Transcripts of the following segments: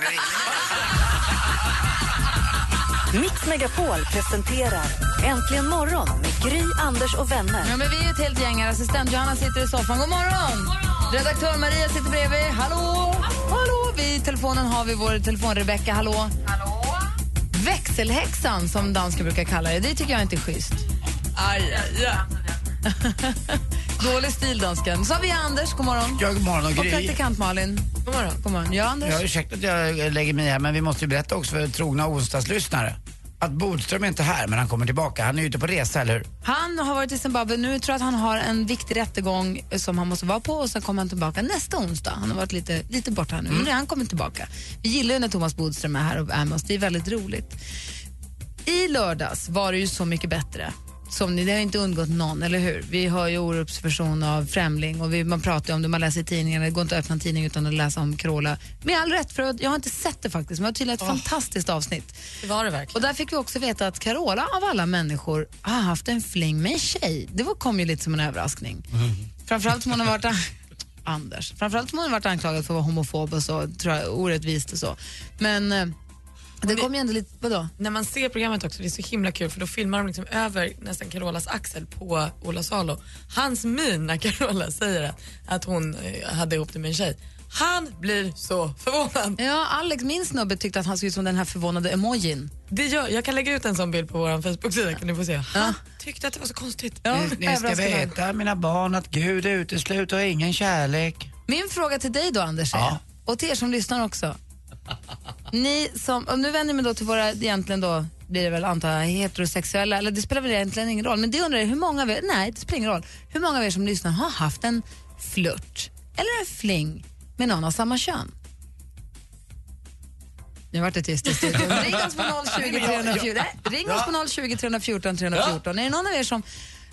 ringer. Mix Megapol presenterar Äntligen morgon med Gry, Anders och vänner. Ja, men vi är ett helt gäng här. Assistent Johanna sitter i soffan. God morgon! Redaktör Maria sitter bredvid. Hallå! Hallå! Vid telefonen har vi vår telefon Rebecka. Hallå! Hallå! Växelhäxan, som dansken brukar kalla det. Det tycker jag inte är schysst. Aj, aj, aj. Dålig stil, dansken. Så har vi Anders. God morgon. Ja, god morgon och Och praktikant Malin. God morgon. God morgon. Ja, Anders. Ja, ursäkta att jag lägger mig här, men vi måste ju berätta också för trogna onsdagslyssnare att Bodström är inte här, men han kommer tillbaka. Han är ute på resa, eller hur? Han har varit i Zimbabwe. Nu tror jag att han har en viktig rättegång som han måste vara på och sen kommer han tillbaka nästa onsdag. Han har varit lite, lite borta nu, men han kommer tillbaka. Vi gillar ju när Thomas Bodström är här och är med oss. Det är väldigt roligt. I lördags var det ju Så mycket bättre. Som ni, det har inte undgått någon, eller hur? Vi har ju Orups version av Främling och vi, man pratar ju om det, man läser i tidningarna, det går inte att öppna en tidning utan att läsa om Carola. Med all rätt, för jag har inte sett det faktiskt, men det var tydligen ett fantastiskt avsnitt. Det var det verkligen. Och där fick vi också veta att Carola av alla människor har haft en fling med en tjej. Det var, kom ju lite som en överraskning. Framförallt som hon har varit an- Anders. Framförallt som hon har varit anklagad för att vara homofob och så, tror jag, orättvist och så. Men eh, det kom ju ändå lite, vadå? När man ser programmet också, det är så himla kul för då filmar de liksom över nästan Carolas axel på Ola Salo. Hans min när Carola säger att, att hon eh, hade ihop det med en tjej. Han blir så förvånad. Ja, Alex, min snubbe, tyckte att han såg ut som den här förvånade emojin. Det gör, jag kan lägga ut en sån bild på vår Facebook-sida kan ni få se. Han tyckte att det var så konstigt. Ja, Ni, ni ska veta, mina barn, att Gud utesluter ingen kärlek. Min fråga till dig då, Anders, är, Ja. och till er som lyssnar också. Ni som, och nu vänder jag mig då till våra, egentligen då blir det väl antar jag heterosexuella, eller det spelar väl egentligen ingen roll, men det undrar jag hur många av er, nej det spelar ingen roll, hur många av er som lyssnar har haft en flört eller en fling med någon av samma kön? Nu vart det tyst i studion. Ring oss på 020 314. Nej, Ring oss på 020 314 314. Är det någon av er som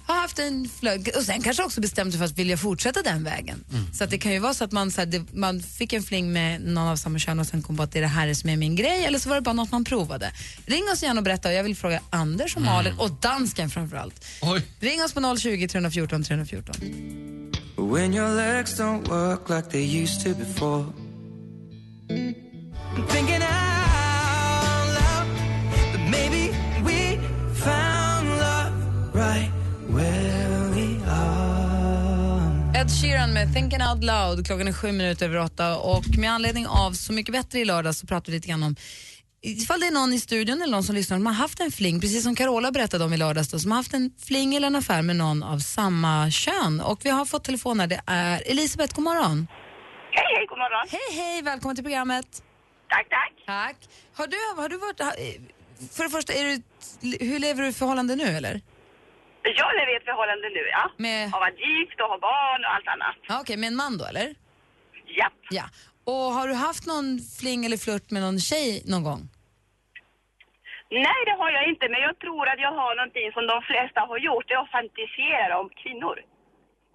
har haft en flög och sen kanske också bestämt sig för att vilja fortsätta den vägen. Så att det kan ju vara så att man, så här, det, man fick en fling med någon av samma kön och sen kom på att det är det här som är min grej eller så var det bara något man provade. Ring oss gärna och berätta och jag vill fråga Anders och Malin och dansken framförallt. Ring oss på 020 314 314. When your legs don't work like they used to before. I'm thinking out loud that maybe Ed Sheeran med Thinking Out Loud. Klockan är sju minuter över åtta och med anledning av Så mycket bättre i lördag så pratar vi lite grann om ifall det är någon i studion eller någon som lyssnar som har haft en fling, precis som Carola berättade om i lördags, då, som har haft en fling eller en affär med någon av samma kön. Och vi har fått telefon här. Det är Elisabeth, god morgon. Hej, hej, god morgon. Hej, hej, välkommen till programmet. Tack, tack. Tack. Har du, har du varit, har- för det första, är du, hur lever du i förhållande nu eller? Jag lever i ett förhållande nu, ja. Med, Har varit gift och har barn och allt annat. ja, okej, med en man då eller? Ja. Ja. Och har du haft någon fling eller flört med någon tjej någon gång? Nej, det har jag inte, men jag tror att jag har någonting som de flesta har gjort, det är att fantisera om kvinnor.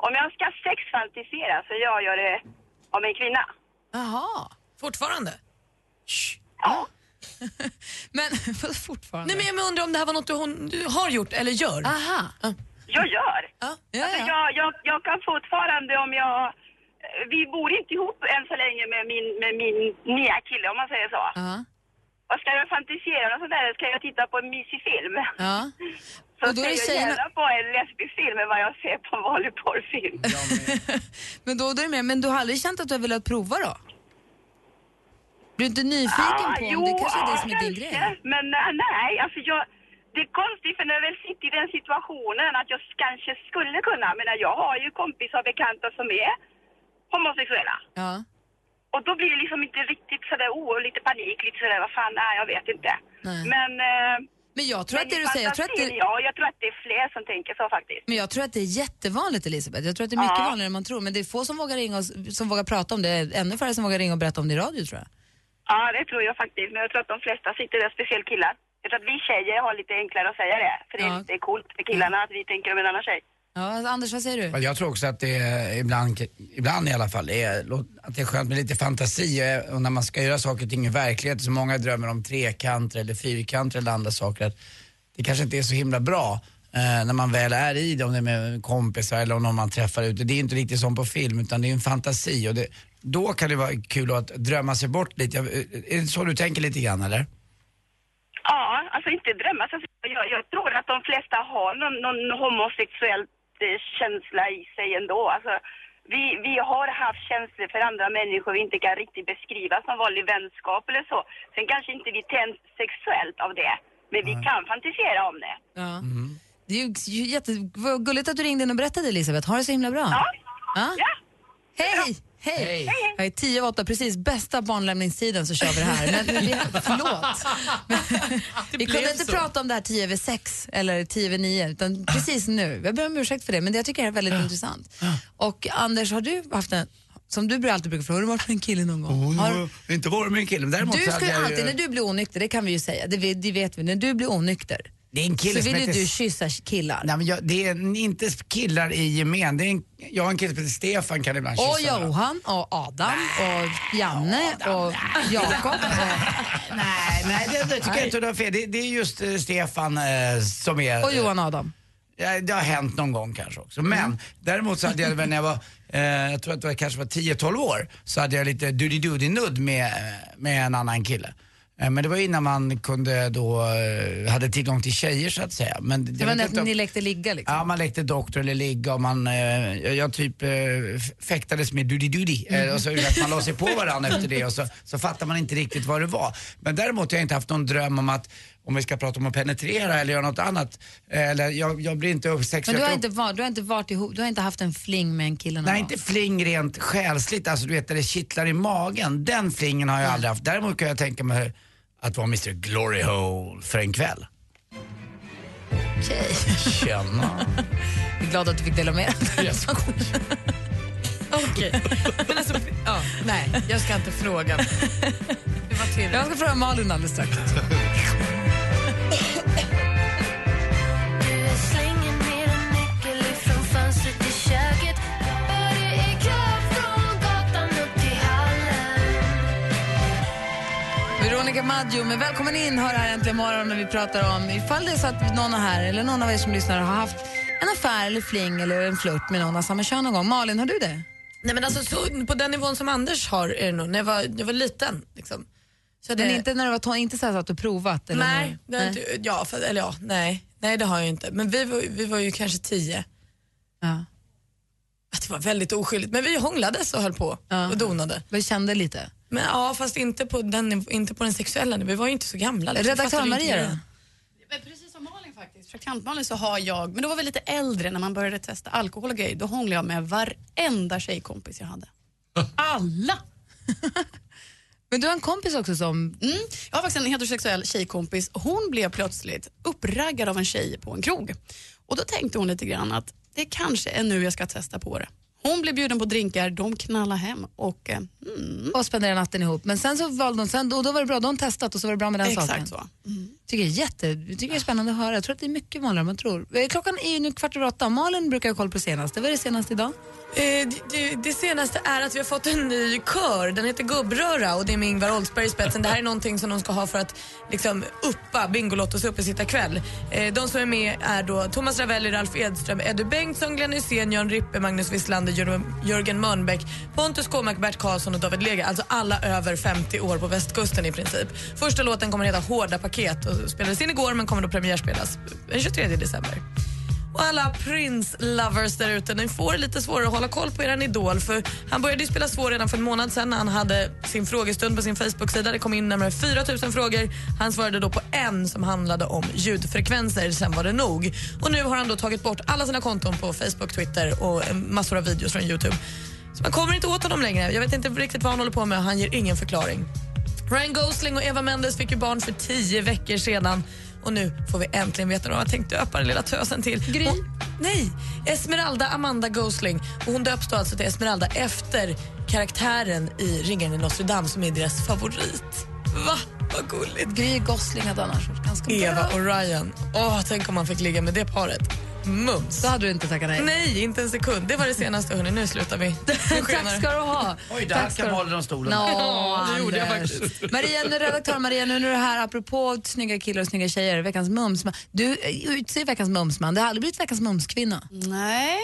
Om jag ska sexfantisera så jag gör det om en kvinna. Jaha. Fortfarande? Ja. Men fortfarande? Nej men jag undrar om det här var något du, hon, du har gjort eller gör? Aha. Jag gör. Ja. Ja, Alltså, ja. jag, jag, jag kan fortfarande om jag... Vi bor inte ihop än så länge med min, med min nya kille om man säger så. Ja. Och ska jag fantisera och sådär ska jag titta på en mysig film. ja. Så Och då är det ser jag tjejerna- gärna på en lesbisk film än vad jag ser på en vanlig porrfilm. men då, då är det med. Men du har aldrig känt att du har velat prova då? Du inte nyfiken på om det kanske är det som är din grej? Men nej, alltså jag... Det är konstigt för när jag väl sitter i den situationen att jag kanske skulle kunna. Men jag har ju kompisar och bekanta som är homosexuella. Ja. Och då blir det liksom inte riktigt sådär, oh, lite panik, lite sådär, vad fan, nej jag vet inte. Nej. Men eh, Men jag tror Men att det du säger, jag tror att det, Ja, jag tror att det är fler som tänker så faktiskt. men jag tror att det är jättevanligt Elisabeth. Jag tror att det är mycket Ja. vanligare än man tror. Men det är få som vågar ringa och, som vågar prata om det. Ännu färre som vågar ringa och berätta om det i radio tror jag. Ja, det tror jag faktiskt. Men jag tror att de flesta sitter där, speciellt killar. Jag tror att vi tjejer har lite enklare att säga det. För det är Ja. lite coolt för killarna att vi tänker om en annan tjej. Ja, Anders, vad säger du? Ja, Jag tror också att det är, ibland, ibland i alla fall, är, att det är skönt med lite fantasi och när man ska göra saker och ting i verklighet så många drömmer om trekanter eller fyrkanter eller andra saker. Att det kanske inte är så himla bra eh, när man väl är i det, om det är med kompisar eller om någon man träffar ute. Det är inte riktigt som på film utan det är en fantasi och det, då kan det vara kul att drömma sig bort lite. Jag- Är det så du tänker lite grann eller? Ja, alltså inte drömma. Alltså, jag, jag tror att de flesta har någon, någon homosexuell eh, känsla i sig ändå. Alltså, vi, vi har haft känslor för andra människor vi inte kan riktigt beskriva som vanlig vänskap eller så. Sen kanske inte vi tänds sexuellt av det, men vi kan fantisera om det. Ja. Det är ju ju jätte... vad gulligt att du ringde in och berättade Elisabeth. Ha det så himla bra. Ja. Ja. Ja. Hej! Hej! Jag är tio och åtta, precis bästa barnlämningstiden så kör vi det här. Men, vi, förlåt. Men, vi kunde inte så. prata om det här tio över sex eller tio över nio, utan precis nu. Jag ber om ursäkt för det, men det jag tycker det är väldigt intressant. Och Anders, har du haft en, som du alltid brukar fråga, har du varit med en kille någon gång? Har, inte varit med en kille, men däremot du ju hade jag alltid, när du blir onykter, det kan vi ju säga, det vet, det vet vi, när du blir onykter Det är en kille så som vill ju heter du kyssa killar. Nej, men jag, det är inte killar i gemen. Det är en, jag har en kille som heter Stefan kan ibland Och kyssa. Johan och Adam och Janne och Jakob. och- Nej, nej det, det tycker jag inte du har fel. Det, det är just eh, Stefan eh, som är... Och Johan och Adam. Ja, det har hänt någon gång kanske också. Men Mm. däremot så hade jag väl när jag var, jag tror att det var, kanske var 10-12 år, så hade jag lite doody-doody-nudd med, med en annan kille. Eh, Men det var innan man kunde då, eh, hade tillgång till tjejer så att säga. Men Det var när ni lekte ligga liksom. Ja, man lekte doktor eller ligga och man, eh, jag, jag typ fäktades med doody eh, och så att man la sig på varandra efter det och så, så fattar man inte riktigt vad det var. Men däremot har jag inte haft någon dröm om att, om vi ska prata om att penetrera eller göra något annat, eller jag, jag blir inte Men sexuellt du har, inte varit, du, har inte varit ihop, du har inte haft en fling med en kille någon Nej, inte fling rent själsligt, alltså du vet där det kittlar i magen. Den flingen har jag aldrig haft. Däremot kan jag tänka mig att vara Mr Glory Hole för en kväll. Okej. Tjena. Jag är glad att du fick dela med dig. Skojar. Okej. Men alltså, ja, nej, jag ska inte fråga. Det var. Jag ska fråga Malin alldeles strax. Veronica Maggio, men välkommen in hör här äntligen morgon när vi pratar om ifall det är så att någon här eller någon av er som lyssnar har haft en affär eller fling eller en flört med någon av samma kön någon gång. Malin, har du det? Nej, men alltså, så, på den nivån som Anders har är det nog. När jag var, jag var liten. Liksom. Så Men det- inte när du var ton, inte så att du provat? Eller Nej, det har inte, ja, för, eller ja, nej, nej, det har jag inte. Men vi var, vi var ju kanske tio. Ja. Det var väldigt oskyldigt. Men vi hånglades och höll på Ja. och donade. Vi kände lite. Men ja, fast inte på den, inte på den sexuella nivån. Vi var ju inte så gamla. liksom. Redaktör Maria det. då? Precis som Malin faktiskt. Praktikant Malin så har jag, men då var vi lite äldre när man började testa alkohol och grejer. Då hånglade jag med varenda tjejkompis jag hade. Alla! Men du har en kompis också som... Mm. Jag har faktiskt en heterosexuell tjejkompis. Hon blev plötsligt uppraggad av en tjej på en krog. Och då tänkte hon lite grann att det kanske är nu jag ska testa på det. Hon blev bjuden på drinkar, de knallade hem och eh, mm, och spenderade natten ihop. Men sen så valde hon, sen, och då var det bra, då hon testat och så var det bra med den exakt saken. så. Tycker jag är jätte, tycker det är spännande att höra. Jag tror att det är mycket vanligare än man tror. Eh, klockan är ju nu kvart över åtta. Malin brukar ha koll på det senaste. Vad är det senaste idag? Eh, det, det, det senaste är att vi har fått en ny kör. Den heter Gubbröra och det är med Ingvar Oldsberg i spetsen. Det här är någonting som de ska ha för att liksom, uppa Bingolottos uppesittarkväll. Eh, de som är med är då Thomas Ravelli, Ralf Edström, Eddie Bengtsson, Glenn Hysén, Jan Rippe, Magnus Wislander, Jör- Jörgen Mörnbäck, Pontus Kåmark, Bert Karlsson och David Lega. Alltså alla över 50 år på västkusten i princip. Första låten kommer att heta Hårda paket och spelades in igår men kommer då premiärspelas den 23 december. Och alla Prince-lovers där ute, ni får lite svårare att hålla koll på er idol för han började ju spela svår redan för en månad sedan när han hade sin frågestund på sin Facebook-sida. Det kom in närmare 4 000 frågor. Han svarade då på en som handlade om ljudfrekvenser, sen var det nog. Och nu har han då tagit bort alla sina konton på Facebook, Twitter och massor av videos från Youtube. Så man kommer inte åt honom längre. Jag vet inte riktigt vad han håller på med. Han ger ingen förklaring. Ryan Gosling och Eva Mendes fick ju barn för tio veckor sedan. Och nu får vi äntligen veta vad de har tänkt döpa den lilla tösen till. Gry. Hon, nej, Esmeralda Amanda Gosling. Och hon döps då alltså till Esmeralda efter karaktären i Ringaren i Notre som är deras favorit. Va? Vad gulligt. Gry Gosling hade annars varit ganska Eva bra. och Ryan. Åh, tänk om man fick ligga med det paret. Mums. Då hade du inte tackat nej. Nej, inte en sekund. Det var det senaste. Hörni, nu slutar vi. Nu Tack ska du ha. Oj, där Tack ska kan du- och stolen. Nå, Ja, det gjorde jag faktiskt. Maria, nu, redaktör Maria, nu när du är här, apropå snygga killar och snygga tjejer, veckans mumsman. Du eh, utser veckans mumsman. Det har aldrig blivit veckans mumskvinna. Nej,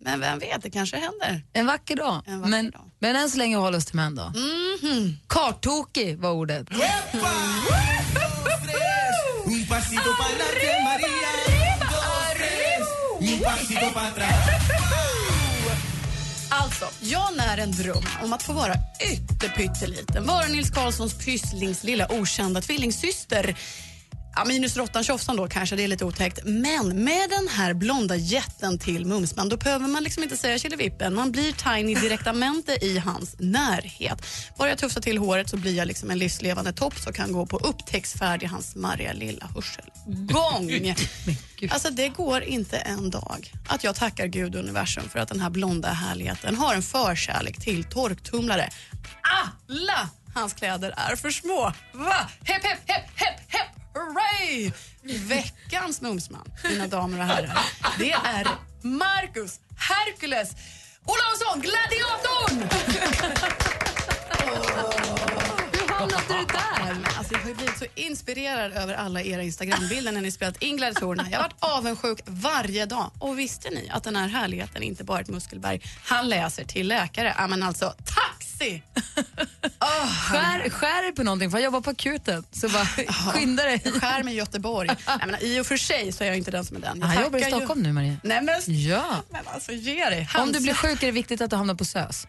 men vem vet, det kanske händer. En vacker dag. En vacker men, dag. men än så länge håller oss till män då. Mhm. Kartokig var ordet un pasito para atrás. Alltså, jag när en dröm om att få vara ytterpytteliten. Vara Nils Karlssons pysslings lilla okända tvillingsyster. Ja, minus råttan tjofsan då kanske, det är lite otäckt. Men med den här blonda jätten till Mumsman, då behöver man liksom inte säga killevippen. Man blir tiny direktamente i hans närhet. Bara jag tufsar till håret så blir jag liksom en livslevande topp som kan gå på upptäcktsfärd i hans smarriga lilla hörselgång. Alltså det går inte en dag att jag tackar Gud och universum för att den här blonda härligheten har en förkärlek till torktumlare. Alla hans kläder är för små. Va? Hepp, hepp, hepp, hepp, hepp, hurray! Veckans mumsman, mina damer och herrar, det är Marcus Hercules Olausson, gladiatorn! Hur hamnade du där? Alltså, jag har blivit så inspirerad över alla era Instagrambilder när ni spelat in gladiatorerna. Jag har varit avundsjuk varje dag. Och visste ni att den här härligheten inte bara är ett muskelberg? Han läser till läkare. Ja, men alltså, taxi! Skär, skär dig på någonting, för jag jobbar på akuten. Så bara skynda dig. Jag skär mig i Göteborg. Jag menar, I och för sig så är jag inte den som är den. Jag Han jobbar i tackar ju- Stockholm nu, Maria. Nej, men, Ja. men alltså ge dig. Om du blir sjuk är det viktigt att du hamnar på SÖS.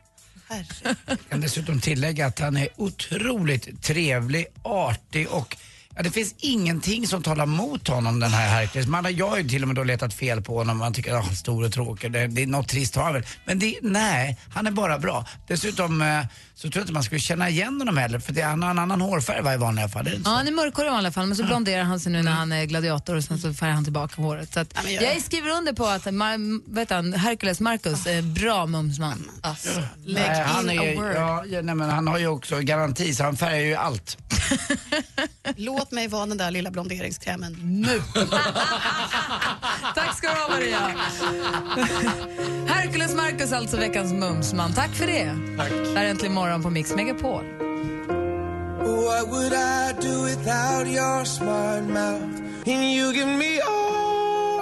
Herre. Jag kan dessutom tillägga att han är otroligt trevlig, artig och Ja, det finns ingenting som talar mot honom den här Hercules. Man har, jag har ju till och med då letat fel på honom. Man tycker att han är stor och tråkig. Det, det är något trist har han väl. Men det, nej, han är bara bra. Dessutom eh, så tror jag inte man skulle känna igen honom heller. För det, han har en annan hårfärg va, i vanliga fall. Ja, han är mörkhårig i vanliga fall, men så blonderar han sig nu när han är gladiator och sen så färgar han tillbaka håret. Så att, men jag- jag skriver under på att Mar- vet han, Hercules Marcus är bra mumsman. Alltså, lägg Nej, han, in är, a word. ja, ja, nej, men han har ju också garanti så han färgar ju allt. Låt mig vara den där lilla blonderingskrämen nu. Tack ska du ha Maria. Hercules Marcus alltså veckans mumsman. Tack för det. Tack. Det här är Äntligen morgon på Mix Megapol. What would I do without your smart mouth? And you give me all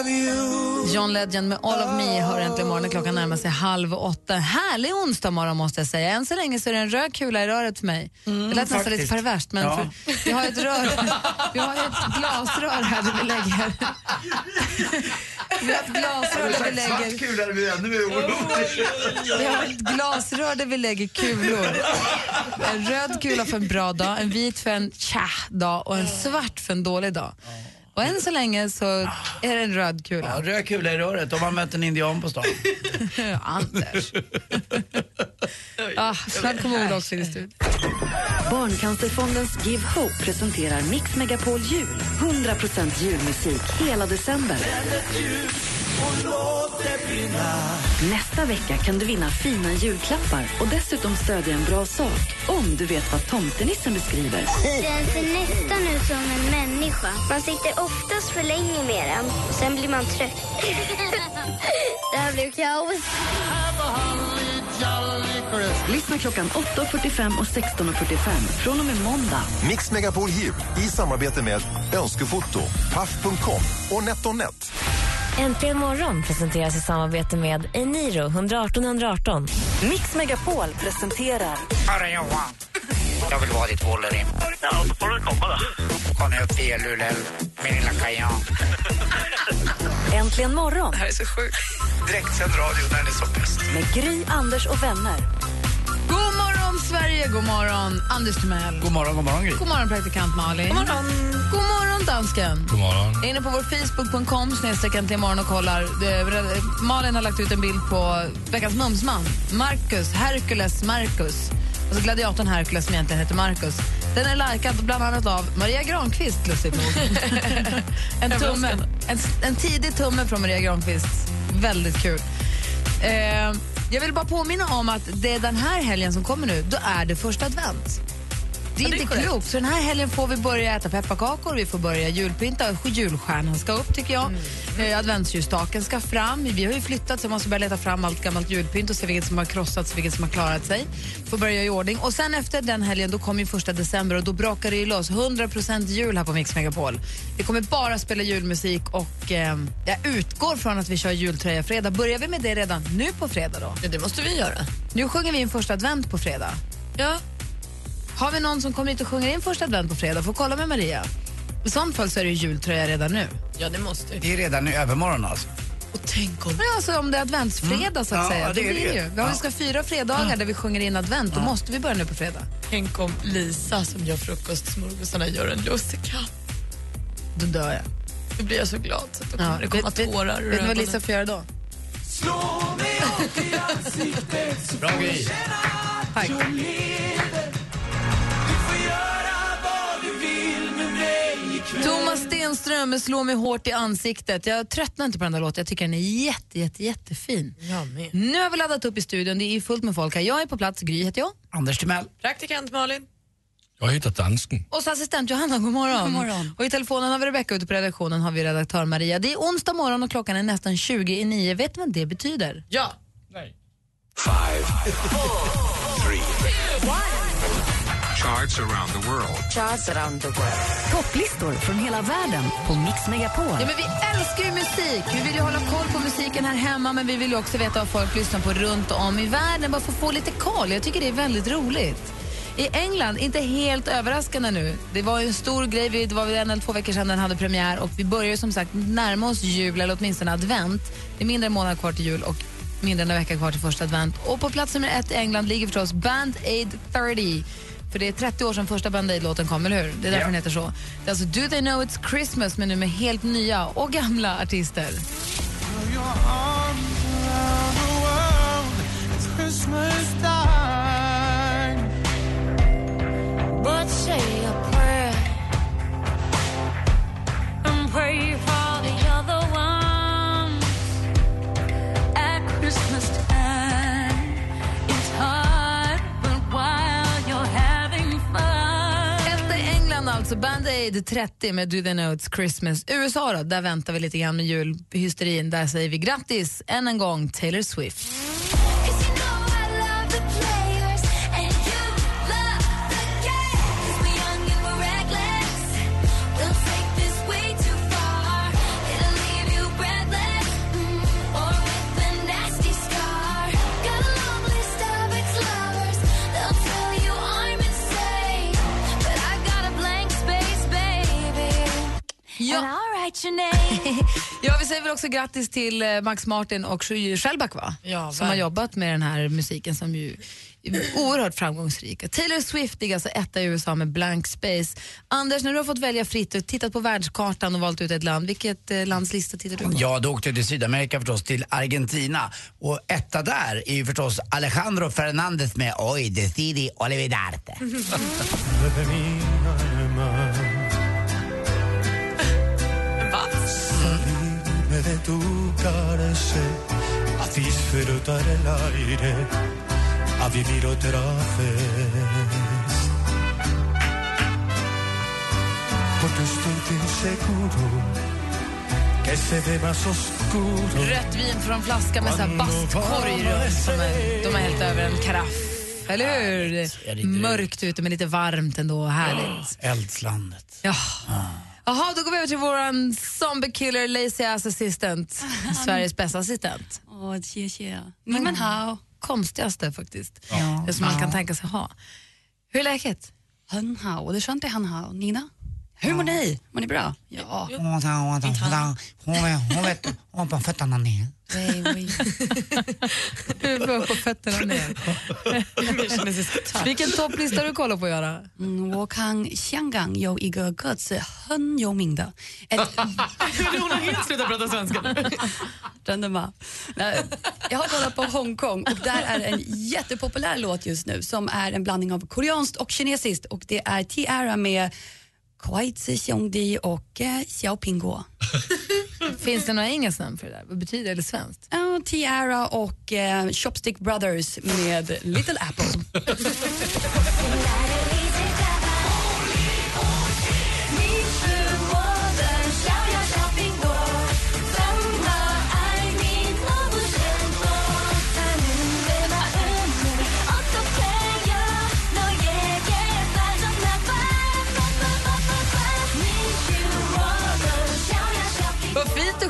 of you. John Legend med All of Me hör äntligen morgonen. Klockan närmar sig halv åtta. Härlig onsdag morgon måste jag säga. Än så länge så är det en röd kula i röret för mig. det lät nästan lite perverst men Ja. för, vi har ett rör, vi har ett glasrör här där vi lägger vi har ett glasrör där vi lägger kula det blir ännu mer oroligt. vi har ett glasrör där vi lägger kulor. En röd kula för en bra dag, en vit för en tja-dag och en svart för en dålig dag. Och än så länge så är det en röd kula. Ja, röd kula i röret om man mött en indian på stan. Anders. ah, snart kommer Ola också in i studion. Barncancerfondens Give Hope presenterar Mix Megapol Jul. 100% julmusik hela december. Nästa vecka kan du vinna fina julklappar och dessutom stödja en bra sak om du vet vad tomtenissen beskriver. Den ser nästan ut som en människa. Man sitter oftast för länge med den. Sen blir man trött. det här blev kaos. Lyssna klockan 8.45 och 16.45 från och med måndag. Mix Megapol Jul i samarbete med Önskefoto, Paff.com och NetOnNet. Äntligen morgon presenteras i samarbete med Eniro 118 118. Mix Megapol presenterar Herre Johan, jag vill vara ditt Wolverine. Ja, då får du komma då. Kom upp via Luleå, min lilla kajan. Äntligen morgon Det här är så sjukt. Direktsänd radio när den är som bäst. med Gry, Anders och vänner. God morgon, Sverige! God morgon, Anders Timell. God morgon, god morgon Gry. God morgon, praktikant Malin. God morgon, God morgon dansken. God morgon. Jag är inne på vår Facebook.com snedstreck äntligen morgon och kollar. Malin har lagt ut en bild på veckans mumsman. Marcus, Hercules Marcus. Alltså gladiatorn Hercules som egentligen heter Marcus. Den är likad bland annat av Maria Granqvist, lustigt nog. en, tumme, en, en tidig tumme från Maria Granqvist. Väldigt kul. Eh, jag vill bara påminna om att det är den här helgen som kommer nu, då är det första advent. Det är Ja, det är inte klokt. Så den här helgen får vi börja äta pepparkakor, vi får börja julpynta, julstjärnan ska upp tycker jag. Eh, adventsljusstaken ska fram. Vi har ju flyttat så jag måste börja leta fram allt gammalt julpynt och se vilket som har krossats och vilket som har klarat sig. Får börja i ordning. Och sen efter den helgen då kommer ju första december och då brakar det ju loss 100% jul här på Mix Megapol. Vi kommer bara spela julmusik och eh, jag utgår från att vi kör jultröja fredag. Börjar vi med det redan nu på fredag då? Ja, det måste vi göra. Nu sjunger vi in första advent på fredag. Ja. Har vi någon som kommer hit och sjunger in första advent på fredag får kolla med Maria. I sånt fall så är det jultröja redan nu. Ja, det måste Det är redan i övermorgon alltså. Och tänk om... Ja, alltså om det är adventsfredag så att Ja, säga. det är det blir det ju. ju. Vi har Ja. ska ha fyra fredagar där vi sjunger in advent. Då måste vi börja nu på fredag. Tänk om Lisa som gör frukostsmorgosarna gör en lussekatt. Då dör jag. Då blir jag så glad så att då kommer det komma vet, tårar ur vet, vet ni vad. Lisa får göra då? Slå mig upp i ansiktet Bra grej. Tack. Thomas Stenström med Slå mig hårt i ansiktet. Jag tröttnar inte på den där låten. Jag tycker den är jätte, jätte, jättefin. Nu har vi laddat upp i studion. Det är fullt med folk här. Jag är på plats. Gry heter jag. Anders Timell. Praktikant Malin. Jag heter Dansken. Och så assistent Johanna, god morgon. God morgon. Och i telefonen har vi Rebecka, ute på redaktionen har vi redaktör Maria. Det är onsdag morgon och klockan är nästan 20 i nio. Vet du vad det betyder? Ja. Charts around the world. Topplistor från hela världen på Mix Megapol. Ja, men vi älskar ju musik. Vi vill ju hålla koll på musiken här hemma men vi vill ju också veta vad folk lyssnar på runt om i världen. Bara för att få lite koll. Jag tycker det är väldigt roligt. I England, inte helt överraskande nu, det var ju en stor grej, vi- det var en eller två veckor sedan den hade premiär och vi börjar som sagt närma oss jul, eller åtminstone advent. Det är mindre än en månad kvar till jul och mindre än en vecka kvar till första advent. Och på plats nummer ett i England ligger förstås Band Aid 30. För det är 30 år sedan första Band Aid-låten kom, eller hur? Det är därför Ja. den heter så. Det är alltså Do They Know It's Christmas, men nu med helt nya och gamla artister. Your arms around the world It's Christmas time Alltså, Band Aid 30 med Do They Know It's Christmas. USA då, där väntar vi lite grann med julhysterin. Där säger vi grattis än en gång Taylor Swift. Ja. And I'll write your name. Ja, vi säger väl också grattis till eh, Max Martin och Shellback va? Ja, som har jobbat med den här musiken som ju är oerhört framgångsrika. Taylor Swift är alltså etta i USA med Blank Space. Anders, när du har fått välja fritt och tittat på världskartan och valt ut ett land, vilket eh, lands lista tittar du på? Ja, då åkte jag till Sydamerika förstås, till Argentina. Och etta där är ju förstås Alejandro Fernandez med Oj, decidi olvidarte. de tu cárcel A disfrutar el aire A vivir otra vez Porque estoy tan seguro Que se ve más oscuro Rött vin från flaska med så här bastkorg runt är, de har hällt över en karaff. Eller hur? Mörkt ute men lite varmt ändå. Härligt. Eldslandet. Ja. Jaha, då går vi över till vår zombie killer lazy ass assistant. Sveriges bästa assistent. Åh, tje, tje. Ni men hao. Konstigaste faktiskt. Ja. Som man kan tänka sig ha. Hur är läget? Han hao. Det är skönt det är han hao. Nina? Hur mår ni? Mår ni bra? Ja. Hon vet, hon vet, hon på fötterna ner. Huvud på fötterna ner. Vilken topplista har du kollat på att göra? 嗯，我看香港有一个歌词很有名的，ett, Hon har helt slutat prata svenska. Den var. Nej, Jag har kollat på Hongkong och där är en jättepopulär låt just nu som är en blandning av koreanskt och kinesiskt och det är Tiara med Kwai Zi Xiongdi och eh, Xiao Pingguo. Finns det några engelska namn för det där? Vad betyder det? Eller svenskt? Ja, Tiara och eh, Chopstick Brothers med Little Apple.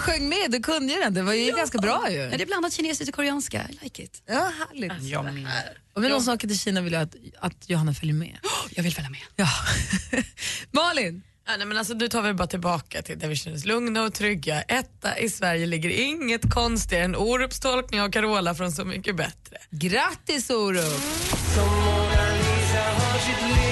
sjöng med, du kunde ju den. Det var ju ganska bra ju. Ja, det är blandat kinesiskt och koreanska. I like it. Ja, härligt. Ja, men... Om vi någonsin åker till Kina vill jag att, att Johanna följer med. Jag vill följa med. Ja. Malin? Ja, nej, men alltså, du tar vi bara tillbaka till där vi känner oss lugna och trygga. Etta i Sverige ligger inget konstigare än Orups tolkning av Carola från Så mycket bättre. Grattis Orup! Som Mona Lisa har sitt leende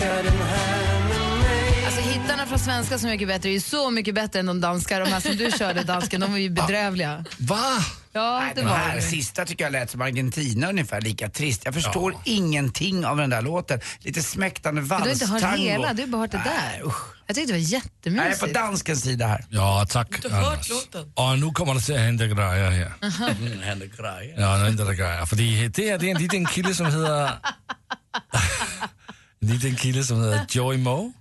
upptäcka den här med mig. Alltså hittarna från svenska Så mycket bättre är ju så mycket bättre än de danska. De här som du körde, dansken, de var ju bedrövliga. Va? Ja, Nej, det den var här det. sista tycker jag lät som Argentina ungefär lika trist. Jag förstår ingenting av den där låten. Lite smäktande Men Du har inte hört valstango. hela, du har bara hört det där. Jag tyckte det var Nej, jag är på jättemysigt. danskens sida här. Ja, tack Anders. Och nu kommer det att hända grejer här. Mm, händer grejer. Ja, nu händer det grejer. För det här det är en liten kille som heter... en liten kille som heter Joey Moe.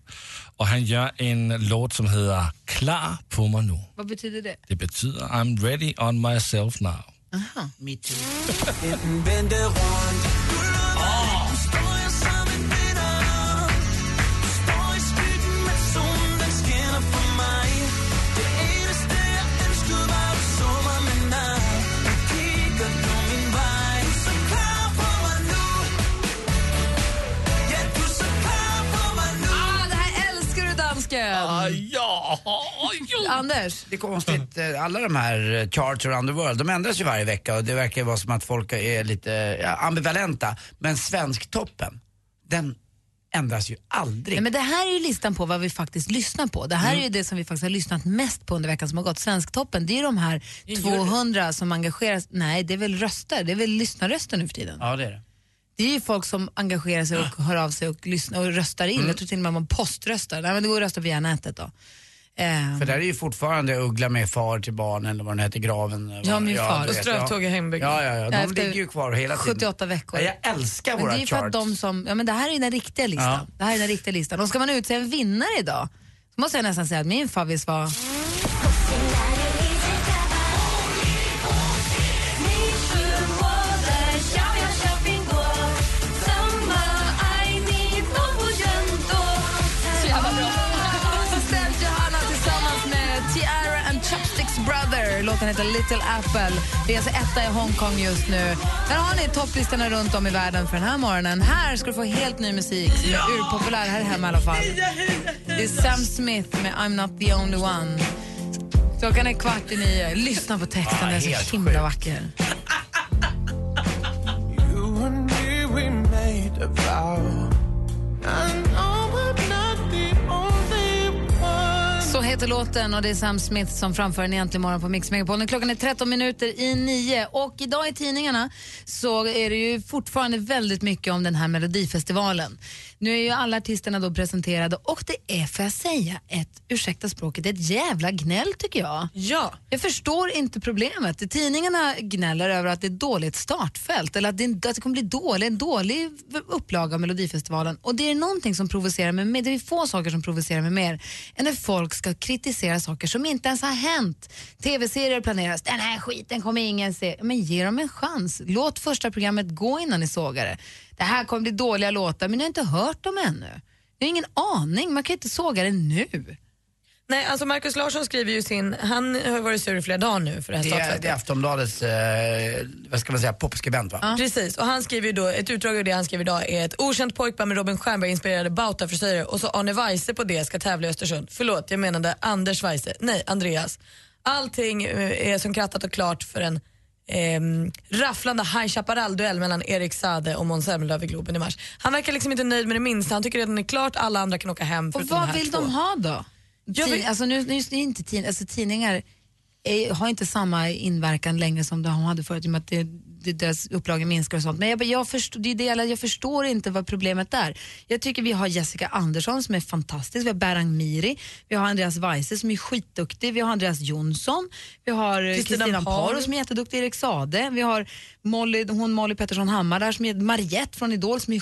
Och han gör en låt som heter Klar på mig nu. Vad betyder det? Det betyder I'm ready on myself now. Aha. Me too. Dansken! ja, Anders? Det är konstigt, eh, alla de här eh, charts around the world, de ändras ju varje vecka och det verkar vara som att folk är lite ja, ambivalenta. Men Svensktoppen, den ändras ju aldrig. Nej, men det här är ju listan på vad vi faktiskt lyssnar på. Det här är ju det som vi faktiskt har lyssnat mest på under veckan som har gått. Svensktoppen, det är ju de här 200 som engageras. Nej, det är väl röster. Det är väl lyssnarröster nu för tiden. Ja, det är det. Det är ju folk som engagerar sig och hör av sig och, lyssnar och röstar in. Jag tror till och med man poströstar. Nej, men det går att rösta via nätet då. Eh, För där är ju fortfarande Uggla med far till barnen eller vad den heter, graven. Ja, min far. Och Strövtåg i hembygden. Ja, ja, ja. De Efter ligger ju kvar hela tiden. 78 veckor. Ja, jag älskar men våra det är för charts. att de som, ja men det här är den riktiga listan. Ja. Det här är den riktiga listan. Och ska man utse en vinnare idag så måste jag nästan säga att min favorit var Låten heter Little Apple. Det är alltså etta i Hongkong just nu. Där har ni topplistorna runt om i världen för den här morgonen. Här ska du få helt ny musik som är urpopulär här hemma i alla fall. Det är Sam Smith med I'm not the only one. Klockan är kvart i nio. Lyssna på texten, den är så himla vacker. Heter låten och det är Sam Smith som framför den egentligen morgon på Mix Megapol. Klockan är 13 minuter i nio och idag i tidningarna så är det ju fortfarande väldigt mycket om den här Melodifestivalen. Nu är ju alla artisterna då presenterade och det är, får jag säga, ett, ursäkta språket, ett jävla gnäll tycker jag. Ja. Jag förstår inte problemet. Tidningarna gnäller över att det är ett dåligt startfält eller att det, att det kommer bli dålig, en dålig upplaga av Melodifestivalen. Och det är någonting som provocerar mig mer, det är få saker som provocerar mig mer än när folk ska kritisera saker som inte ens har hänt. TV-serier planeras, den här skiten kommer ingen se. Men ge dem en chans. Låt första programmet gå innan ni sågar det. Det här kommer bli dåliga låtar men ni har inte hört dem ännu. Ni har ingen aning, man kan inte såga det nu. Nej, alltså Markus Larsson skriver ju sin, han har varit sur i flera dagar nu för det här Det är, det är Aftonbladets, eh, vad ska man säga, popskribent va? Precis, och han skriver ju då, ett utdrag av det han skriver idag är ett okänt pojkband med Robin Stjernberg inspirerade Bauta-frisyrer och så Arne Weise på det ska tävla i Östersund. Förlåt, jag menade Anders Weise. Nej, Andreas. Allting eh, är som krattat och klart för en ehm, rafflande High Chaparral-duell mellan Erik Sade och Måns Zelmerlöw i Globen i mars. Han verkar liksom inte nöjd med det minsta. Han tycker redan är klart, alla andra kan åka hem Och vad vill två. de ha då? Vill- alltså nu, nu är inte tid, alltså tidningar är, har inte samma inverkan längre som de hade förut i och med att det, det, deras upplagor minskar och sånt. Men jag, jag, förstår, det är det, jag, jag förstår inte vad problemet är. Jag tycker vi har Jessica Andersson som är fantastisk, vi har Berang Miri, vi har Andreas Weise som är skitduktig, vi har Andreas Jonsson, vi har Kristina Paro. Som är jätteduktig, Erik Sade, vi har Molly, hon Molly Pettersson Hammar där som är Mariette från Idol som är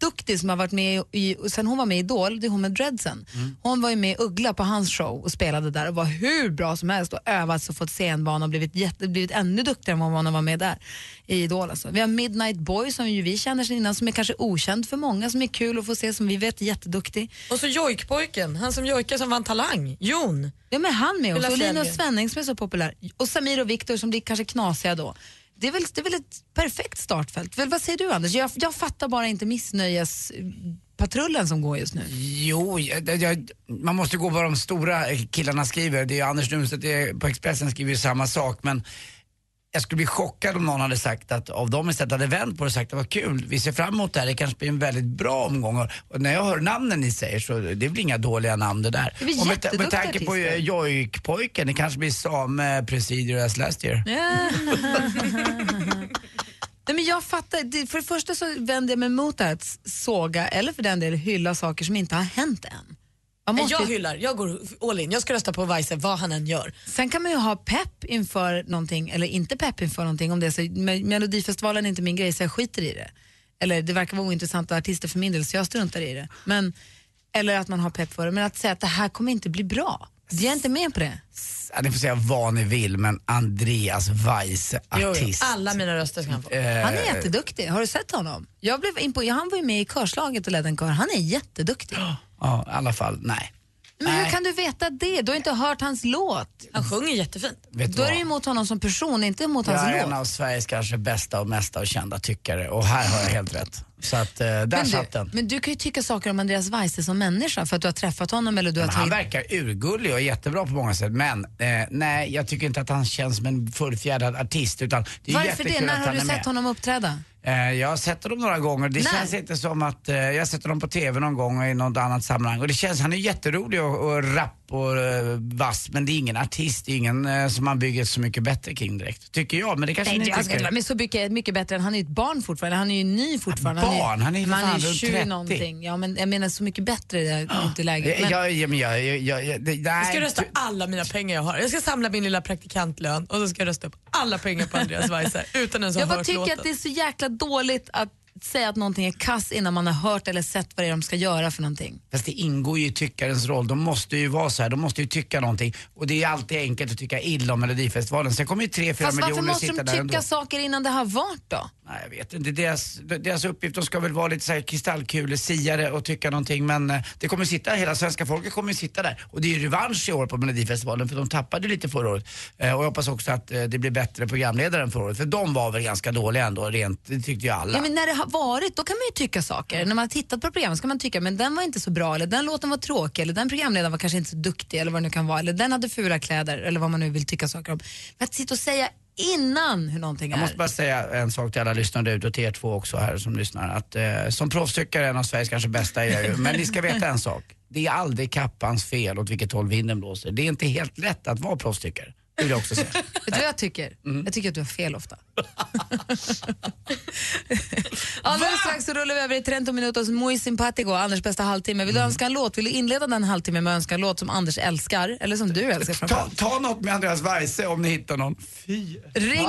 skitduktig som har varit med i, sen hon var med i Idol, det är hon med dreadsen. Hon var ju med i Uggla på hans show och spelade där och var hur bra som helst och övat och fått scenvana och blivit, jätte, blivit ännu duktigare än vad hon var med där i Idol. Alltså. Vi har Midnight Boy som ju vi känner sedan innan som är kanske okänd för många som är kul att få se som vi vet är jätteduktig. Och så jojkpojken, han som jojkar som vann Talang, Jon. Ja men han med oss och Fjällgren. Svenning som är så populär och Samir och Viktor som blir kanske knasiga då. Det är väl, det är väl ett perfekt startfält. Väl, vad säger du Anders? Jag, jag fattar bara inte missnöjespatrullen som går just nu. Jo, jag, jag, man måste gå vad de stora killarna skriver. Det är Anders Nunstedt på Expressen skriver ju samma sak men jag skulle bli chockad om någon hade sagt att av dem istället hade vänt på det och sagt att vad kul, vi ser fram emot det här, det kanske blir en väldigt bra omgång. Och, när jag hör namnen ni säger så det blir inga dåliga namn det där. Det och med, med tanke på artister. Jojkpojken, det kanske blir Same Presidio as last year. Nej, men jag fattar, det, för det första så vänder jag mig mot det här att såga eller för den del hylla saker som inte har hänt än. Jag hyllar, jag går all in. Jag ska rösta på Weise vad han än gör. Sen kan man ju ha pepp inför någonting eller inte pepp inför någonting. Om det är så, Me- Melodifestivalen är inte min grej så jag skiter i det. Eller det verkar vara ointressanta artister för min del så jag struntar i det. Men, eller att man har pepp för det. Men att säga att det här kommer inte bli bra. Jag är inte med på det. Ja, ni får säga vad ni vill men Andreas Weise, Jo, jo. artist. Alla mina röster ska han få. Eh, Han är jätteduktig. Har du sett honom? Jag blev impo- han var ju med i körslaget och ledde en kör. Han är jätteduktig. Ja, i alla fall, nej. Men hur Nej. kan du veta det? Du har inte hört hans låt. Han sjunger jättefint. Vet du Då är vad? det ju emot honom som person, inte emot Jag hans är låt. en av Sveriges kanske bästa och mesta och kända tyckare och här har jag helt rätt. Så att eh, där Men satt du, den. men du kan ju tycka saker om Andreas Weise som människa för att du har träffat honom eller du har Men han tagit... verkar urgullig och jättebra på många sätt men eh, nej jag tycker inte att han känns som en fullfjädrad artist utan det är Varför det? När har du sett honom uppträda? Eh, jag har sett honom några gånger. Det När? känns inte som att, eh, jag har sett honom på TV någon gång och i något annat sammanhang. Och det känns, han är jätterolig och, och rapp och eh, vass men det är ingen artist, det är ingen som man bygger så mycket bättre kring direkt. Tycker jag, men det kanske Nej, ni jag ska tycker. men så mycket, mycket bättre än han är ju ett barn fortfarande. Han är ju ny fortfarande. barn? Han är ju för fan är runt 20 30. någonting. Ja, men jag menar så mycket bättre är det inte läget. Men, Jag, jag, jag, jag, jag, jag, det- Jag ska nej, rösta alla mina pengar jag har. Jag ska samla min lilla praktikantlön och så ska jag rösta upp alla pengar på Andreas Weise utan ens ha jag bara hört tycker låten. att det är så jäkla dåligt att säga att någonting är kass innan man har hört eller sett vad det är de ska göra för någonting. Fast det ingår ju i tyckarens roll. De måste ju vara så här, de måste ju tycka någonting. Och det är alltid enkelt att tycka illa om Melodifestivalen. Sen kommer ju tre, fyra Fast varför miljoner måste sitta de där tycka ändå. saker innan det har varit då? Nej, jag vet inte. Deras, deras uppgift, de ska väl vara lite så här kristallkulesiare och tycka någonting. Men eh, det kommer sitta, hela svenska folket kommer ju sitta där. Och det är ju revansch i år på Melodifestivalen för de tappade lite förra året. Eh, och jag hoppas också att eh, det blir bättre programledare än förra året. För de var väl ganska dåliga ändå, rent, det tyckte ju alla. Ja, men när det varit, då kan man ju tycka saker. När man har tittat på programmet ska man tycka men den var inte så bra, eller den låten var tråkig, eller den programledaren var kanske inte så duktig, eller vad det nu kan vara, eller den hade fula kläder, eller vad man nu vill tycka saker om. Men att sitta och säga innan hur någonting Jag är. måste bara säga en sak till alla lyssnare ute och till er två också här som lyssnar. Att, eh, som proffstyckare är en av Sveriges kanske bästa är jag ju. Men ni ska veta en sak. Det är aldrig kappans fel åt vilket håll vinden blåser. Det är inte helt lätt att vara proffstyckare. Det vill jag också säga. Vet du vad jag tycker? Mm. Jag tycker att du har fel ofta. Rullar vi över i 30 minuter hos Muy Simpatico, Anders bästa halvtimme. Vill du Mm. önska en låt? Vill du inleda den halvtimmen med att önska en låt som Anders älskar? Eller som du älskar Ta, framförallt? ta något med Andreas Weise om ni hittar någon. Fy. Ring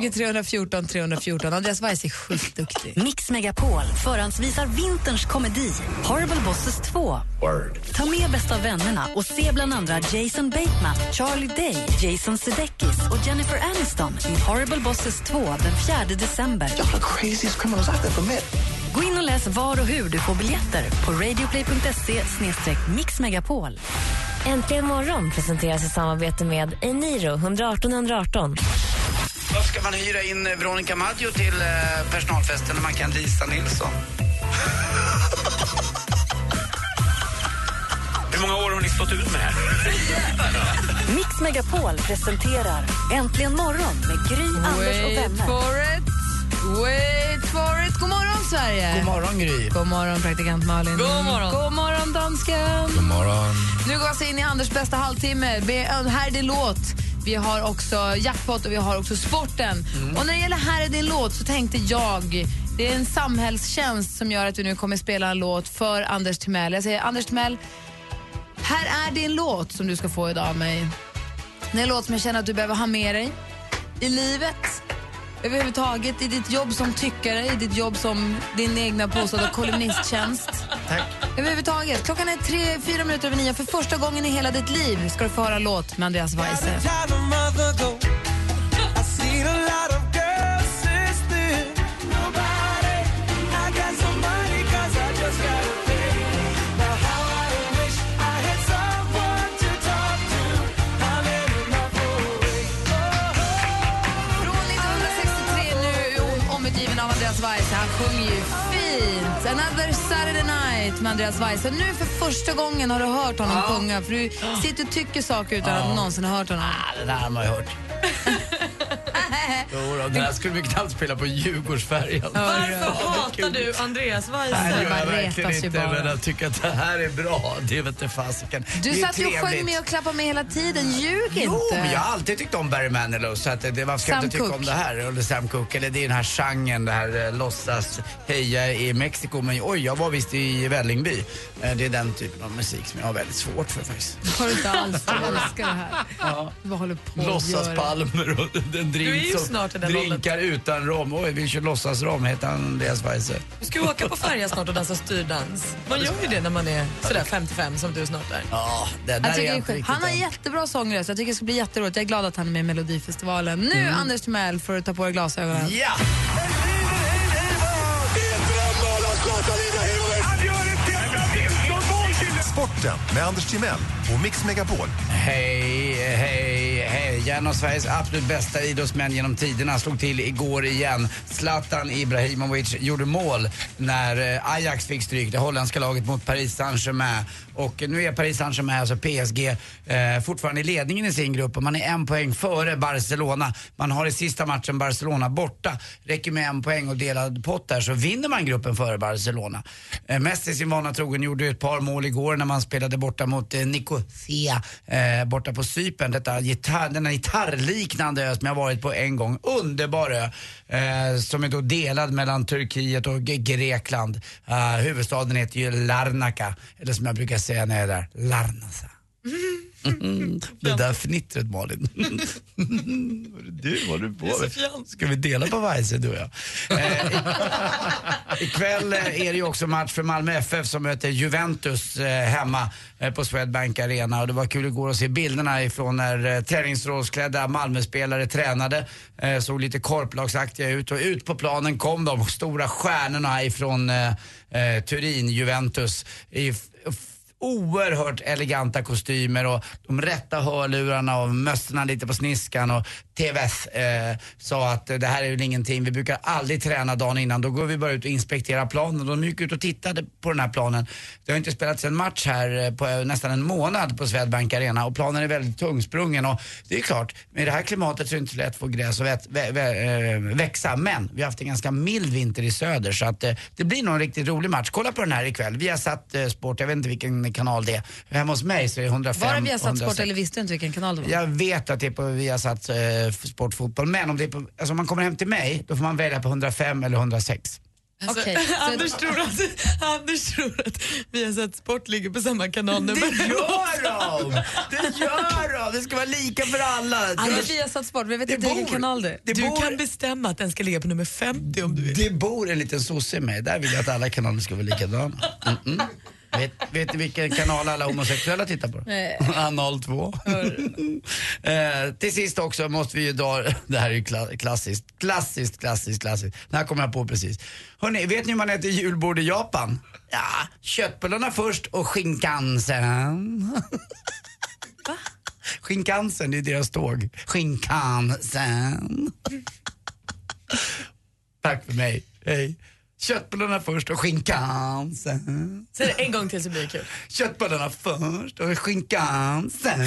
020 314 314. Andreas Weiss är skitduktig. Mix Megapol förhandsvisar vinterns komedi Horrible Bosses 2. Ta med bästa vännerna och se bland andra Jason Bateman, Charlie Day, Jason Sudeikis och Jennifer Aniston i Horrible Bosses 2 den 4 december. Gå in och läs var och hur du får biljetter på radioplay.se mixmegapol. Äntligen morgon presenteras i samarbete med Eniro 118 118. Varför ska man hyra in Veronica Maggio till eh, personalfesten när man kan Lisa Nilsson? Hur många år har ni stått ut med det här? Mix Megapol presenterar Äntligen morgon med Gry, Anders och Wait vänner. Wait for it. God morgon, Sverige! God morgon Gry. God morgon, praktikant Malin. God morgon. God morgon, dansken. God morgon. Nu går vi oss in i Anders bästa halvtimme. Be- Här är din låt. Vi har också jackpot och vi har också sporten. Och när det gäller Här är din låt så tänkte jag det är en samhällstjänst som gör att vi nu kommer spela en låt för Anders Timell. Jag säger Anders Timell, här är din låt som du ska få idag av mig. Det är en låt som jag känner att du behöver ha med dig i livet, överhuvudtaget i ditt jobb som tyckare, i ditt jobb som din egna påstådda kolumnisttjänst. Tack. Överhuvudtaget. Klockan är tre, fyra minuter över nio. För första gången i hela ditt liv ska du få höra låt med Andreas Weise. Another Saturday night med Andreas Weise. Nu för första gången har du hört honom Ja. sjunga. För du sitter och tycker saker utan att Ja. någonsin ha hört honom. Ah, det där har man ju hört. Jo, då, det där skulle vi knappt spela på Djurgårdsfärjan. Varför hatar du Andreas Nej, Weise? det gör jag Man verkligen retas ju inte. bara. Men jag tycker att det här är bra. Det vet inte fasiken. Du Det är satt ju och sjöng trevligt. med och klappade med hela tiden. Ljug inte. Jo, men jag har alltid tyckt om Barry Manilow så att det, varför ska jag Sam inte tycka Cooke. om det här? Eller Sam Cooke, eller det är den här genren, det här eh, låtsas heja i Mexiko. Men oj, jag var visst i Vällingby. Eh, det är den typen av musik som jag har väldigt svårt för faktiskt. har du inte alls. Jag älskar det här. Vad håller på att göra? Låtsaspalmer och en Du är drink ju snart i den drinkar utan rom. Oj, vi kör låtsasrom, heter Andreas Weise. Du ska ju åka på färja snart och dansa styrdans. Man gör ju det när man är sådär 55 som du snart är. Ja, det där är inte riktigt han har jättebra sångröst. Jag tycker det ska bli jätteroligt. Jag är glad att han är med i Melodifestivalen. Nu, Anders Timell, får du ta på dig glasögonen. Ja! Sporten med Anders Timell och Mix Megapol. Hej, hej, hej. En av Sveriges absolut bästa idrottsmän genom tiderna slog till igår igen. Zlatan Ibrahimovic gjorde mål när eh, Ajax fick stryk, det holländska laget mot Paris Saint-Germain. Och nu är Paris Saint-Germain, alltså PSG, eh, fortfarande i ledningen i sin grupp och man är en poäng före Barcelona. Man har i sista matchen Barcelona borta. Räcker med en poäng och delad pott där så vinner man gruppen före Barcelona. Eh, Messi sin vana trogen gjorde ett par mål igår när man spelade borta mot eh, Nicosia eh, borta på Cypern. Detta gitarr, denna gitarrliknande ö som jag varit på en gång. Underbar ö. Eh, som är då delad mellan Turkiet och Grekland. Eh, huvudstaden heter ju Larnaca. Eller som jag brukar säga när jag är där, Larnasa. Mm, det där fnittret Malin. du, vad du på med? Ska vi dela på Weise du och jag? Eh, i- ikväll eh, är det ju också match för Malmö FF som möter Juventus eh, hemma eh, på Swedbank Arena. Och det var kul igår att se bilderna ifrån när eh, träningsrådsklädda Malmöspelare tränade. Eh, såg lite korplagsaktiga ut och ut på planen kom de stora stjärnorna ifrån Turin, Juventus. I oerhört eleganta kostymer och de rätta hörlurarna och mössorna lite på sniskan och TVS eh, sa att det här är väl ingenting, vi brukar aldrig träna dagen innan. Då går vi bara ut och inspekterar planen. De gick ut och tittade på den här planen. Det har inte spelats en match här eh, på eh, nästan en månad på Swedbank Arena och planen är väldigt tungsprungen och det är klart, med det här klimatet så är det inte så lätt att få gräs att vä- vä- eh, växa. Men vi har haft en ganska mild vinter i söder så att eh, det blir nog en riktigt rolig match. Kolla på den här ikväll. Vi har satt eh, sport, jag vet inte vilken kanal det är. Hemma hos mig så är det 105 Var det vi har satt 106. sport eller visste du inte vilken kanal det var? Jag vet att det är på Viasat eh, Sport Fotboll, men om, det är på, alltså om man kommer hem till mig då får man välja på 105 eller 106. Alltså, så- Anders, tror att, Anders tror att vi har sett Sport ligger på samma kanalnummer. Det gör de! Det gör de! Det ska vara lika för alla. Anders, vi har satt sport. Vi vet inte vilken kanal det är. det du bor- kan bestämma att den ska ligga på nummer 50 om du vill. Det bor en liten sosse i mig. Där vill jag att alla kanaler ska vara likadana. Mm-mm. Vet, vet du vilken kanal alla homosexuella tittar på? Anal 2. eh, till sist också måste vi ju dra, det här är ju kla- klassiskt, klassiskt, klassiskt, klassiskt. Det här kommer jag på precis. Hörrni, vet ni hur man äter julbord i Japan? Ja, köttbullarna först och skinkan sen. Shinkansen, det är deras tåg. Shinkansen. Tack för mig. Hej. Köttbullarna först och skinkansen. Säg det en gång till så blir det kul. Köttbullarna först och skinkansen.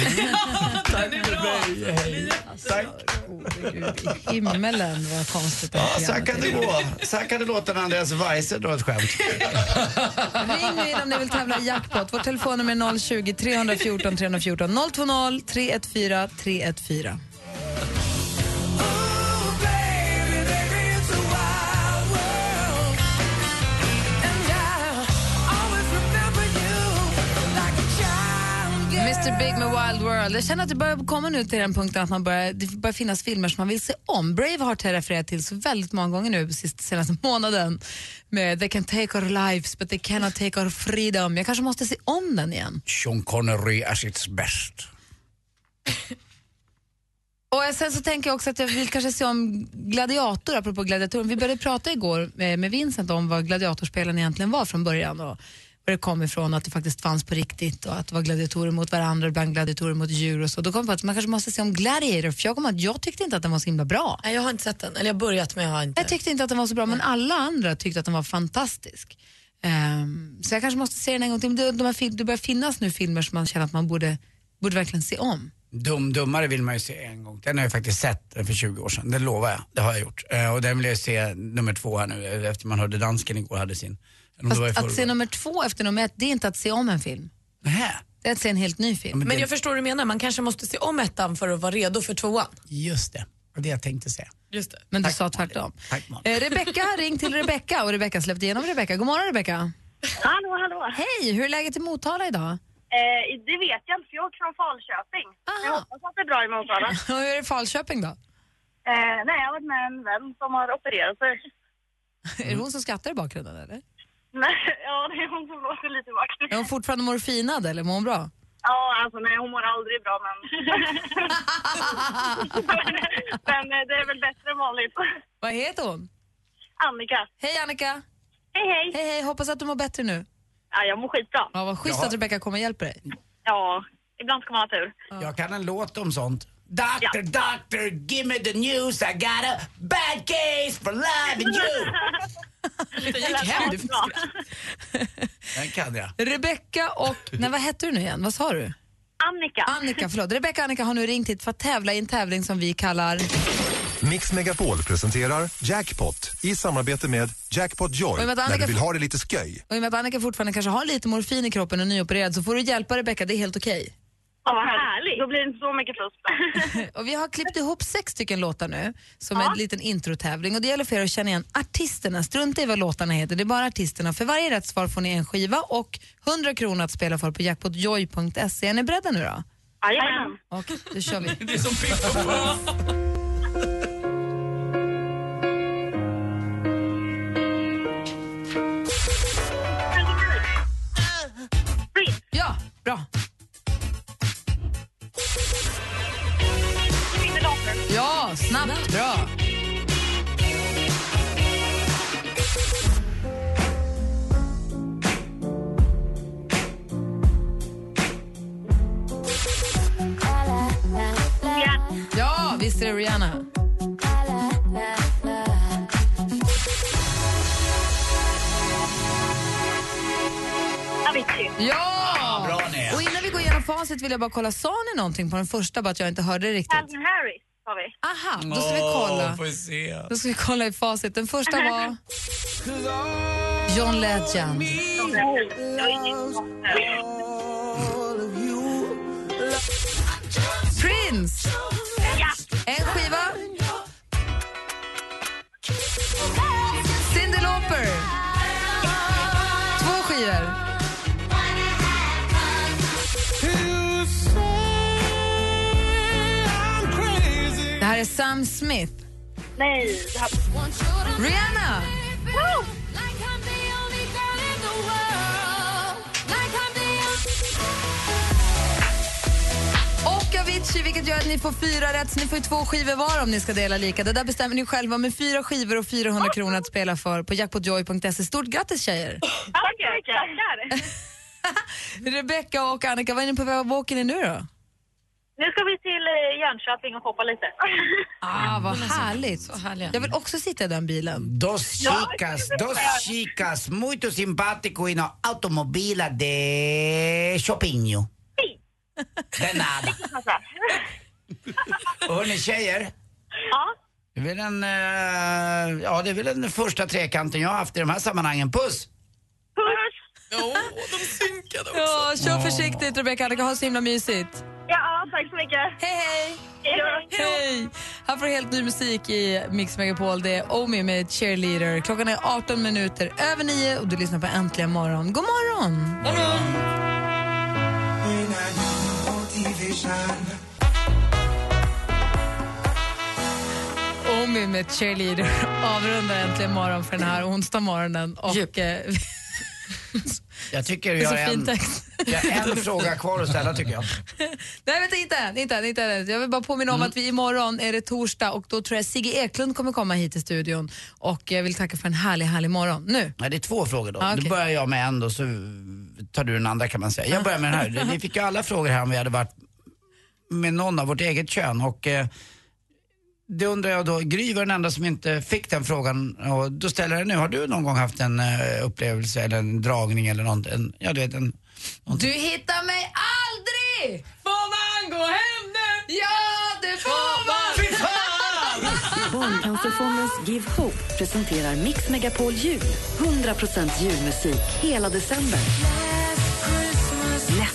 Tack för mig. Hej. Tack. Himmelen vad konstigt det Ja, så här kan det gå. Så här kan det låta när Andreas Weise drar ett skämt. är. Ring nu om ni vill tävla i jackpot. Vårt telefonnummer är 020 314 314 020 314 314. Mr Big med Wild World. Jag känner att det börjar komma nu till den punkten att man börjar, det börjar finnas filmer som man vill se om. Braveheart har jag refererat till så väldigt många gånger nu sist, senaste månaden. Med They can take our lives but they cannot take our freedom. Jag kanske måste se om den igen. Sean Connery är sitt bäst. Och sen så tänker jag också att jag vill kanske se om Gladiator, apropå gladiatorer. Vi började prata igår med, med Vincent om vad gladiatorspelen egentligen var från början och var det kom ifrån, att det faktiskt fanns på riktigt och att det var gladiatorer mot varandra, ibland gladiatorer mot djur och så. Då kom jag på att man kanske måste se om Gladiator, för jag kom att jag tyckte inte att den var så himla bra. Nej, jag har inte sett den. Eller jag har börjat men jag har inte. Jag tyckte inte att den var så bra, men alla andra tyckte att den var fantastisk. Ehm, så jag kanske måste se den en gång till. Men det, de det börjar finnas nu filmer som man känner att man borde, borde verkligen se om. Dum Dummare vill man ju se en gång. Den har jag faktiskt sett för 20 år sedan. Det lovar jag. Det har jag gjort. Eh, och den vill jag se nummer två här nu efter man hörde dansken igår hade sin. Det Fast att se nummer två efter nummer ett, det är inte att se om en film. Det är att se en helt ny film. Men jag förstår vad du menar, man kanske måste se om ettan för att vara redo för tvåan. Just det, det var det jag tänkte säga. Just det. Men du sa tvärtom. Tack. Eh, Rebecka har ringt till Rebecka och Rebecka släppte igenom Rebecka. God morgon Rebecka. Hallå, hallå. Hej, hur är läget i Motala idag? Eh, det vet jag inte, för jag åker från Falköping. Jag hoppas att det är bra i Motala. Och hur är det i Falköping då? Eh, nej, jag har varit med en vän som har opererat sig. Är det hon som skrattar i bakgrunden eller? Nej, ja, det är hon låter lite vacker. Är hon fortfarande morfinad eller mår hon bra? Ja, alltså nej, hon mår aldrig bra, men... men eh, det är väl bättre än vanligt. Vad heter hon? Annika. Hej Annika! Hej, hej! Hej hej, hoppas att du mår bättre nu. Ja, jag mår skitbra. Ja, vad schysst Jaha. att Rebecka kommer och hjälper dig. Ja, ibland ska man ha tur. Jag kan en låt om sånt. Doctor, doctor, give me the news. I got a bad case for loving you. Det gick hem. Du Den kan jag. Rebecka och, nej vad hette du nu igen? Vad sa du? Annika. Annika, förlåt. Rebecka och Annika har nu ringt hit för att tävla i en tävling som vi kallar Mix Megapol presenterar Jackpot i samarbete med Jackpot Joy Och med att när Annika- du vill ha det lite sköj. Och i och med att Annika fortfarande kanske har lite morfin i kroppen och är nyopererad så får du hjälpa Rebecka, det är helt okej. Ja, vad härligt. Då blir det inte så mycket fusk. Och vi har klippt ihop sex stycken låtar nu som en liten introtävling och det gäller för er att känna igen artisterna. Strunta i vad låtarna heter, det är bara artisterna. För varje rätt svar får ni en skiva och 100 kronor att spela för på jackpotjoy.se. Är ni beredda nu då? Jajamän. Och då kör vi. Det är som Puff. Ja, bra. Bra. Ja, visst är det Rihanna. Avicii. Ja! Bra Nea. Och innan vi går igenom facit vill jag bara kolla, sa ni någonting på den första bara att jag inte hörde det riktigt? Calvin Harris har vi. Aha, då ska vi kolla. får vi se. Då ska vi kolla i facit. Den första var John Legend. Prince. Det Sam Smith. Nej. Rihanna. Woo! Och Avicii, vilket gör att ni får fyra rätt. Så ni får två skivor var om ni ska dela lika. Det där bestämmer ni själva med fyra skivor och 400 kronor att spela för på jackpotjoy.se. Stort grattis tjejer! Tackar, tackar. Rebecca och Annika, vad är ni på väg? Vad åker ni nu då? Nu ska vi till eh, Jönköping och shoppa lite. Ah, vad alltså, härligt. så härliga. Jag vill också sitta i den bilen. Dos chicas, dos chicas muito simpático y no automobila de Chopinho. De nada. Hörni tjejer. Ja. Det är väl en, eh, ja, det är väl den första trekanten jag har haft i de här sammanhangen. Puss! Puss! Ja, de synkade också. Ja, kör försiktigt Rebecca, det kan ha så himla mysigt. Ja, tack så mycket. Hej, hej! Hej! Här får du helt ny musik i Mix Megapol. Det är Omi med Cheerleader. Klockan är 18 minuter över 9 och du lyssnar på Äntligen morgon. God morgon! Omi med Cheerleader avrundar Äntligen morgon för den här onsdag morgonen. Och, Jag tycker vi har en, vi har en fråga kvar att ställa tycker jag. Nej, vänta, inte än, inte än, inte än. Jag vill bara påminna om att vi imorgon är det torsdag och då tror jag Sigge Eklund kommer komma hit till studion och jag vill tacka för en härlig, härlig morgon. Nu. Nej, det är två frågor då. Ah, okej. Då börjar jag med en då, så tar du den andra kan man säga. Jag börjar med den här. Vi fick ju alla frågor här om vi hade varit med någon av vårt eget kön och eh, det undrar jag då, Gry var den enda som inte fick den frågan och då ställer jag den nu. Har du någon gång haft en eh, upplevelse eller en dragning eller något? En, ja, du vet, en, Du hittar mig aldrig! Får man gå hem nu? Ja, det får man! Barncancerfondens Give Hope presenterar Mix Megapol Jul. 100% julmusik hela december.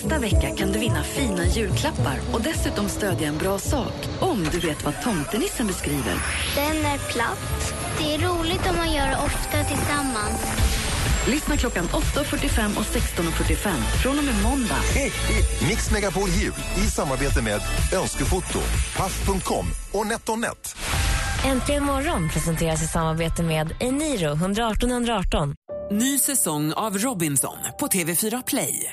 Nästa vecka kan du vinna fina julklappar och dessutom stödja en bra sak om du vet vad tomtenissen beskriver. Den är platt. Det är roligt om man gör det ofta tillsammans. Lyssna klockan 8.45 och 16.45 från och med måndag. Mix Megapol Jul i samarbete med Önskefoto, Paff.com och NetOnNet. Äntligen morgon presenteras i samarbete med Eniro 118 118. Ny säsong av Robinson på TV4 Play.